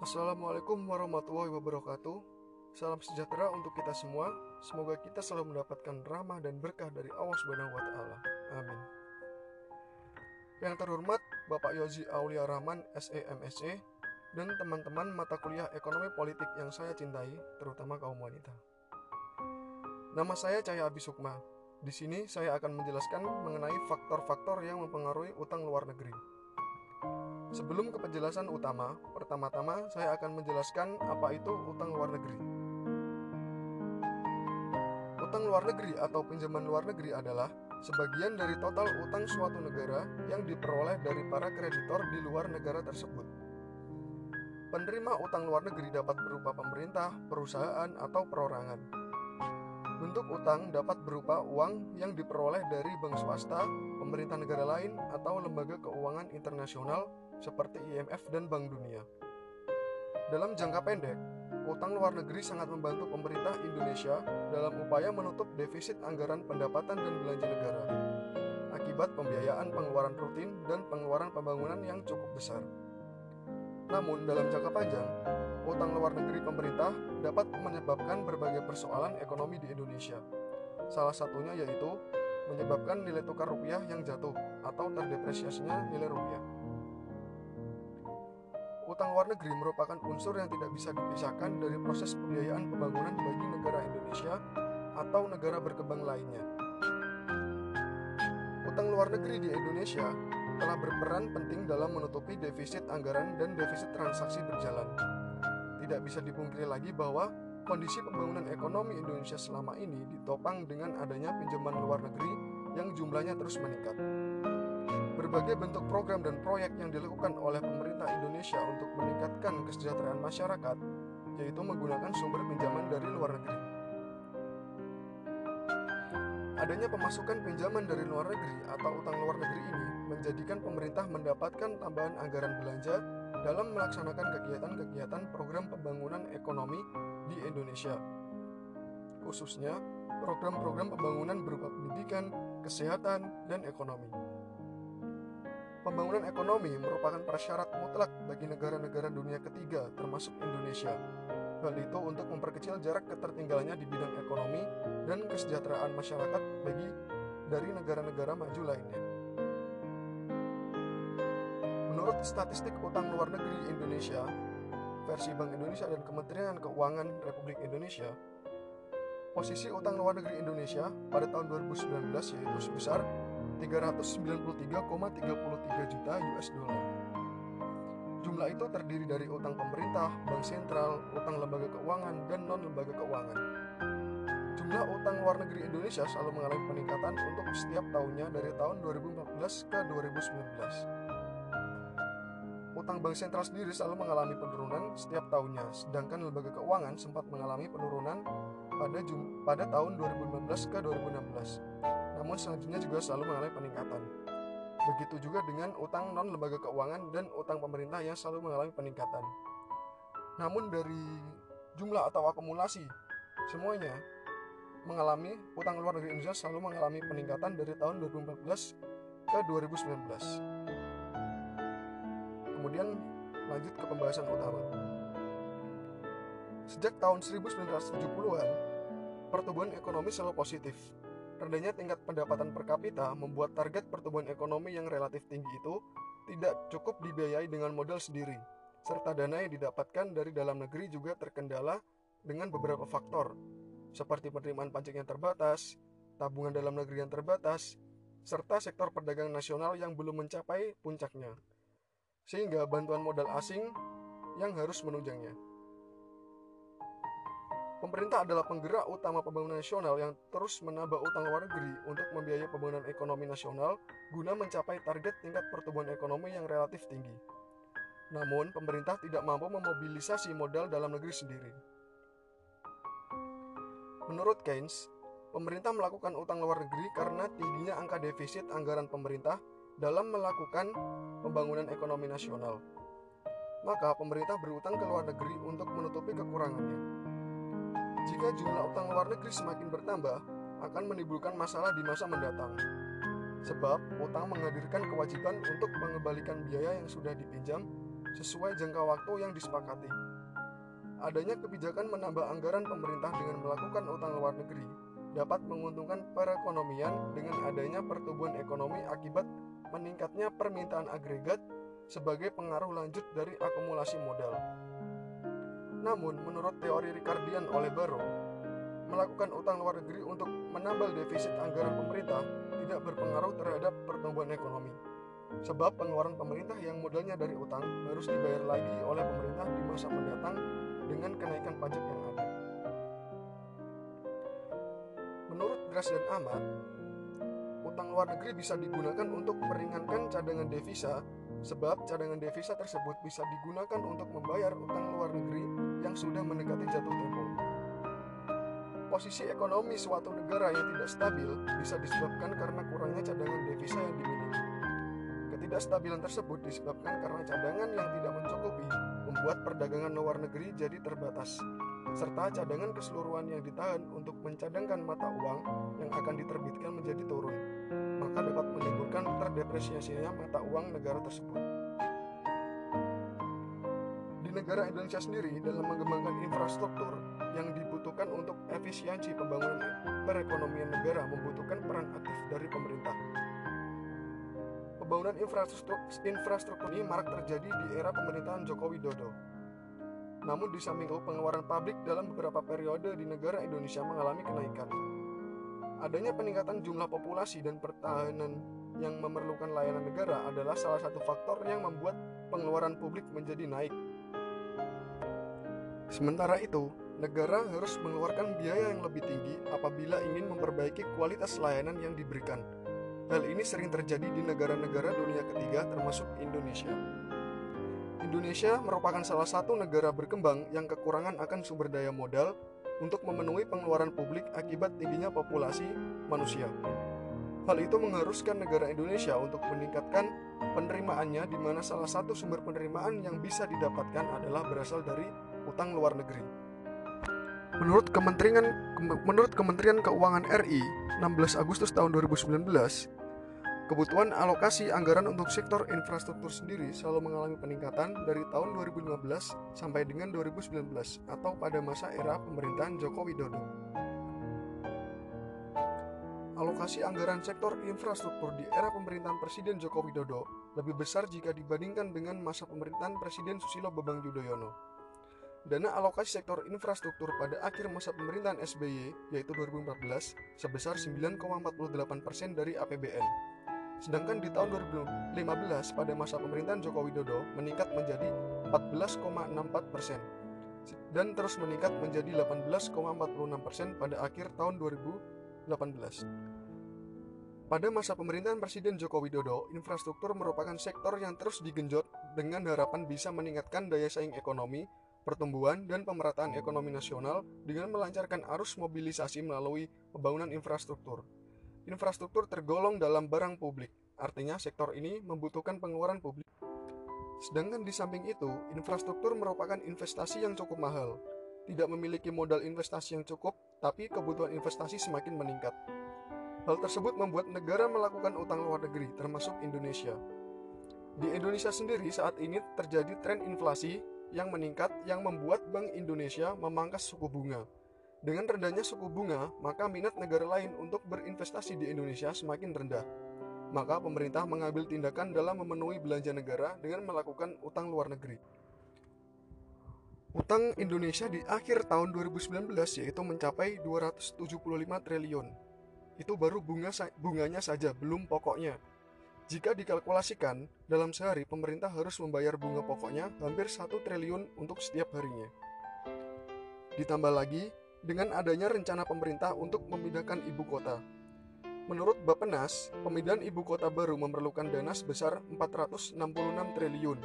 Assalamualaikum warahmatullahi wabarakatuh. Salam sejahtera untuk kita semua. Semoga kita selalu mendapatkan rahmah dan berkah dari Allah Subhanahu wa. Amin. Yang terhormat Bapak Yozi Aulia Rahman SEMSE dan teman-teman mata kuliah Ekonomi Politik yang saya cintai, terutama kaum wanita. Nama saya Cahaya Abi Sukma. Di sini saya akan menjelaskan mengenai faktor-faktor yang mempengaruhi utang luar negeri. Sebelum ke penjelasan utama, pertama-tama saya akan menjelaskan apa itu utang luar negeri. Utang luar negeri atau pinjaman luar negeri adalah sebagian dari total utang suatu negara yang diperoleh dari para kreditor di luar negara tersebut. Penerima utang luar negeri dapat berupa pemerintah, perusahaan, atau perorangan. Bentuk utang dapat berupa uang yang diperoleh dari bank swasta, pemerintah negara lain, atau lembaga keuangan internasional seperti IMF dan Bank Dunia. Dalam jangka pendek, utang luar negeri sangat membantu pemerintah Indonesia dalam upaya menutup defisit anggaran pendapatan dan belanja negara akibat pembiayaan pengeluaran rutin dan pengeluaran pembangunan yang cukup besar. Namun, dalam jangka panjang, utang luar negeri pemerintah dapat menyebabkan berbagai persoalan ekonomi di Indonesia. Salah satunya yaitu menyebabkan nilai tukar rupiah yang jatuh atau terdepresiasinya nilai rupiah. Utang luar negeri merupakan unsur yang tidak bisa dipisahkan dari proses pembiayaan pembangunan bagi negara Indonesia atau negara berkembang lainnya. Utang luar negeri di Indonesia telah berperan penting dalam menutupi defisit anggaran dan defisit transaksi berjalan. Tidak bisa dipungkiri lagi bahwa kondisi pembangunan ekonomi Indonesia selama ini ditopang dengan adanya pinjaman luar negeri yang jumlahnya terus meningkat. Berbagai bentuk program dan proyek yang dilakukan oleh pemerintah Indonesia untuk meningkatkan kesejahteraan masyarakat, yaitu menggunakan sumber pinjaman dari luar negeri. Adanya pemasukan pinjaman dari luar negeri atau utang luar negeri ini menjadikan pemerintah mendapatkan tambahan anggaran belanja dalam melaksanakan kegiatan-kegiatan program pembangunan ekonomi di Indonesia. Khususnya program-program pembangunan berupa pendidikan, kesehatan, dan ekonomi. Pembangunan ekonomi merupakan prasyarat mutlak bagi negara-negara dunia ketiga, termasuk Indonesia. Hal itu untuk memperkecil jarak ketertinggalannya di bidang ekonomi dan kesejahteraan masyarakat bagi dari negara-negara maju lainnya. Menurut statistik utang luar negeri Indonesia, versi Bank Indonesia dan Kementerian Keuangan Republik Indonesia, posisi utang luar negeri Indonesia pada tahun 2019 yaitu sebesar 393,33 juta US dollar. Jumlah itu terdiri dari utang pemerintah, bank sentral, utang lembaga keuangan, dan non-lembaga keuangan. Jumlah utang luar negeri Indonesia selalu mengalami peningkatan untuk setiap tahunnya dari tahun 2014 ke 2019. Utang bank sentral sendiri selalu mengalami penurunan setiap tahunnya, sedangkan lembaga keuangan sempat mengalami penurunan pada pada tahun 2015 ke 2016 namun selanjutnya juga selalu mengalami peningkatan. Begitu juga dengan utang non lembaga keuangan dan utang pemerintah yang selalu mengalami peningkatan. Namun dari jumlah atau akumulasi semuanya mengalami utang luar negeri Indonesia selalu mengalami peningkatan dari tahun 2014 ke 2019. Kemudian lanjut ke pembahasan utama. Sejak tahun 1970-an, pertumbuhan ekonomi selalu positif Rendahnya tingkat pendapatan per kapita membuat target pertumbuhan ekonomi yang relatif tinggi itu tidak cukup dibiayai dengan modal sendiri, serta dana yang didapatkan dari dalam negeri juga terkendala dengan beberapa faktor, seperti penerimaan pajak yang terbatas, tabungan dalam negeri yang terbatas, serta sektor perdagangan nasional yang belum mencapai puncaknya, sehingga bantuan modal asing yang harus menunjangnya. Pemerintah adalah penggerak utama pembangunan nasional yang terus menambah utang luar negeri untuk membiayai pembangunan ekonomi nasional guna mencapai target tingkat pertumbuhan ekonomi yang relatif tinggi. Namun, pemerintah tidak mampu memobilisasi modal dalam negeri sendiri. Menurut Keynes, pemerintah melakukan utang luar negeri karena tingginya angka defisit anggaran pemerintah dalam melakukan pembangunan ekonomi nasional. Maka, pemerintah berutang ke luar negeri untuk menutupi kekurangannya. Jika jumlah utang luar negeri semakin bertambah, akan menimbulkan masalah di masa mendatang. Sebab, utang menghadirkan kewajiban untuk mengembalikan biaya yang sudah dipinjam sesuai jangka waktu yang disepakati. Adanya kebijakan menambah anggaran pemerintah dengan melakukan utang luar negeri dapat menguntungkan perekonomian dengan adanya pertumbuhan ekonomi akibat meningkatnya permintaan agregat sebagai pengaruh lanjut dari akumulasi modal. Namun, menurut teori Ricardian oleh Barrow, melakukan utang luar negeri untuk menambal defisit anggaran pemerintah tidak berpengaruh terhadap pertumbuhan ekonomi. Sebab pengeluaran pemerintah yang modalnya dari utang harus dibayar lagi oleh pemerintah di masa mendatang dengan kenaikan pajak yang ada. Menurut Gras dan Ahmad, utang luar negeri bisa digunakan untuk meringankan cadangan devisa sebab cadangan devisa tersebut bisa digunakan untuk membayar utang luar negeri yang sudah mendekati jatuh tempo. Posisi ekonomi suatu negara yang tidak stabil bisa disebabkan karena kurangnya cadangan devisa yang dimiliki. Ketidakstabilan tersebut disebabkan karena cadangan yang tidak mencukupi membuat perdagangan luar negeri jadi terbatas, serta cadangan keseluruhan yang ditahan untuk mencadangkan mata uang yang akan diterbitkan menjadi turun, maka dapat menimbulkan terdepresiasinya mata uang negara tersebut. Di negara Indonesia sendiri dalam mengembangkan infrastruktur yang dibutuhkan untuk efisiensi pembangunan perekonomian negara membutuhkan peran aktif dari pemerintah. Pembangunan infrastruktur, ini marak terjadi di era pemerintahan Joko Widodo. Namun di samping itu pengeluaran publik dalam beberapa periode di negara Indonesia mengalami kenaikan. Adanya peningkatan jumlah populasi dan pertahanan yang memerlukan layanan negara adalah salah satu faktor yang membuat pengeluaran publik menjadi naik. Sementara itu, negara harus mengeluarkan biaya yang lebih tinggi apabila ingin memperbaiki kualitas layanan yang diberikan. Hal ini sering terjadi di negara-negara dunia ketiga termasuk Indonesia. Indonesia merupakan salah satu negara berkembang yang kekurangan akan sumber daya modal untuk memenuhi pengeluaran publik akibat tingginya populasi manusia. Hal itu mengharuskan negara Indonesia untuk meningkatkan penerimaannya di mana salah satu sumber penerimaan yang bisa didapatkan adalah berasal dari utang luar negeri. Menurut Kementerian menurut Kementerian Keuangan RI 16 Agustus tahun 2019, kebutuhan alokasi anggaran untuk sektor infrastruktur sendiri selalu mengalami peningkatan dari tahun 2015 sampai dengan 2019 atau pada masa era pemerintahan Joko Widodo. Alokasi anggaran sektor infrastruktur di era pemerintahan Presiden Joko Widodo lebih besar jika dibandingkan dengan masa pemerintahan Presiden Susilo Bambang Yudhoyono. Dana alokasi sektor infrastruktur pada akhir masa pemerintahan SBY, yaitu 2014, sebesar 9,48% dari APBN. Sedangkan di tahun 2015 pada masa pemerintahan Joko Widodo meningkat menjadi 14,64% dan terus meningkat menjadi 18,46% pada akhir tahun 2018. Pada masa pemerintahan Presiden Joko Widodo, infrastruktur merupakan sektor yang terus digenjot dengan harapan bisa meningkatkan daya saing ekonomi pertumbuhan dan pemerataan ekonomi nasional dengan melancarkan arus mobilisasi melalui pembangunan infrastruktur. Infrastruktur tergolong dalam barang publik, artinya sektor ini membutuhkan pengeluaran publik. Sedangkan di samping itu, infrastruktur merupakan investasi yang cukup mahal. Tidak memiliki modal investasi yang cukup, tapi kebutuhan investasi semakin meningkat. Hal tersebut membuat negara melakukan utang luar negeri, termasuk Indonesia. Di Indonesia sendiri saat ini terjadi tren inflasi yang meningkat yang membuat Bank Indonesia memangkas suku bunga. Dengan rendahnya suku bunga, maka minat negara lain untuk berinvestasi di Indonesia semakin rendah. Maka pemerintah mengambil tindakan dalam memenuhi belanja negara dengan melakukan utang luar negeri. Utang Indonesia di akhir tahun 2019 yaitu mencapai 275 triliun. Itu baru bunga bunganya saja, belum pokoknya. Jika dikalkulasikan, dalam sehari pemerintah harus membayar bunga pokoknya hampir 1 triliun untuk setiap harinya. Ditambah lagi, dengan adanya rencana pemerintah untuk memindahkan ibu kota. Menurut Bappenas, pemindahan ibu kota baru memerlukan dana sebesar 466 triliun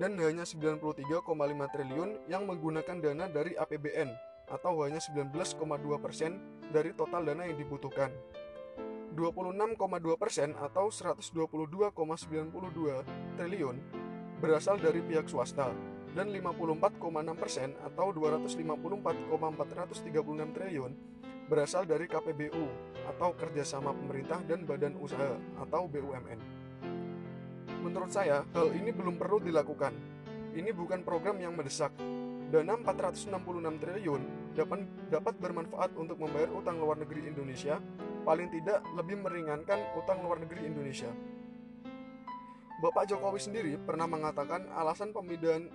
dan hanya 93,5 triliun yang menggunakan dana dari APBN atau hanya 19,2 persen dari total dana yang dibutuhkan. 26,2 persen atau 122,92 triliun berasal dari pihak swasta dan 54,6 persen atau 254,436 triliun berasal dari KPBU atau kerjasama pemerintah dan badan usaha atau BUMN. Menurut saya, hal ini belum perlu dilakukan ini bukan program yang mendesak. Dana 466 triliun dapat, dapat bermanfaat untuk membayar utang luar negeri Indonesia, paling tidak lebih meringankan utang luar negeri Indonesia. Bapak Jokowi sendiri pernah mengatakan alasan pemindahan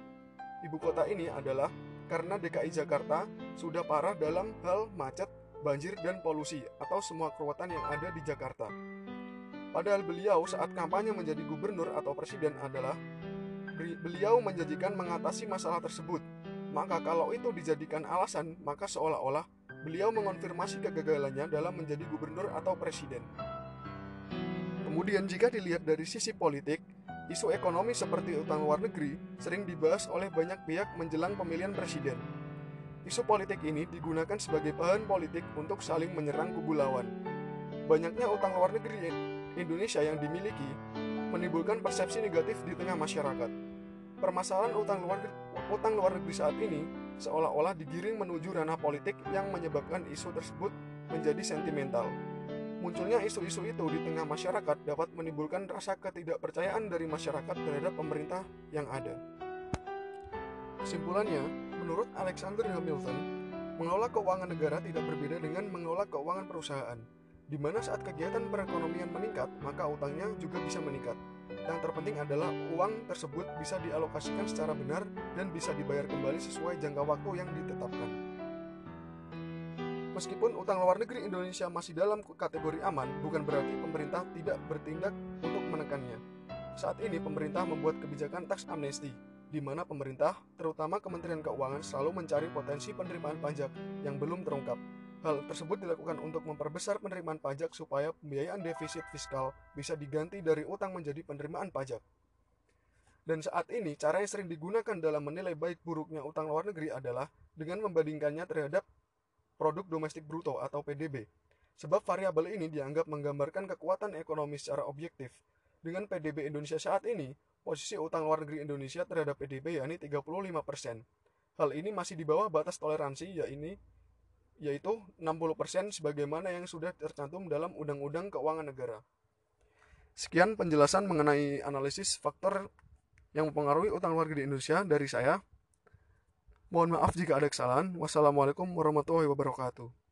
ibu kota ini adalah karena DKI Jakarta sudah parah dalam hal macet, banjir, dan polusi atau semua keruwetan yang ada di Jakarta. Padahal beliau saat kampanye menjadi gubernur atau presiden adalah beliau menjanjikan mengatasi masalah tersebut. Maka kalau itu dijadikan alasan, maka seolah-olah beliau mengonfirmasi kegagalannya dalam menjadi gubernur atau presiden. Kemudian jika dilihat dari sisi politik, isu ekonomi seperti utang luar negeri sering dibahas oleh banyak pihak menjelang pemilihan presiden. Isu politik ini digunakan sebagai bahan politik untuk saling menyerang kubu lawan. Banyaknya utang luar negeri Indonesia yang dimiliki menimbulkan persepsi negatif di tengah masyarakat. Permasalahan utang luar, utang luar negeri saat ini seolah-olah digiring menuju ranah politik yang menyebabkan isu tersebut menjadi sentimental. Munculnya isu-isu itu di tengah masyarakat dapat menimbulkan rasa ketidakpercayaan dari masyarakat terhadap pemerintah yang ada. Kesimpulannya, menurut Alexander Hamilton, mengelola keuangan negara tidak berbeda dengan mengelola keuangan perusahaan di mana saat kegiatan perekonomian meningkat, maka utangnya juga bisa meningkat. Yang terpenting adalah uang tersebut bisa dialokasikan secara benar dan bisa dibayar kembali sesuai jangka waktu yang ditetapkan. Meskipun utang luar negeri Indonesia masih dalam kategori aman, bukan berarti pemerintah tidak bertindak untuk menekannya. Saat ini pemerintah membuat kebijakan tax amnesty, di mana pemerintah, terutama Kementerian Keuangan, selalu mencari potensi penerimaan pajak yang belum terungkap Hal tersebut dilakukan untuk memperbesar penerimaan pajak supaya pembiayaan defisit fiskal bisa diganti dari utang menjadi penerimaan pajak. Dan saat ini, cara yang sering digunakan dalam menilai baik buruknya utang luar negeri adalah dengan membandingkannya terhadap produk domestik bruto atau PDB. Sebab variabel ini dianggap menggambarkan kekuatan ekonomi secara objektif. Dengan PDB Indonesia saat ini, posisi utang luar negeri Indonesia terhadap PDB yakni 35%. Hal ini masih di bawah batas toleransi yaitu yaitu 60% sebagaimana yang sudah tercantum dalam Undang-Undang Keuangan Negara. Sekian penjelasan mengenai analisis faktor yang mempengaruhi utang luar negeri Indonesia dari saya. Mohon maaf jika ada kesalahan. Wassalamualaikum warahmatullahi wabarakatuh.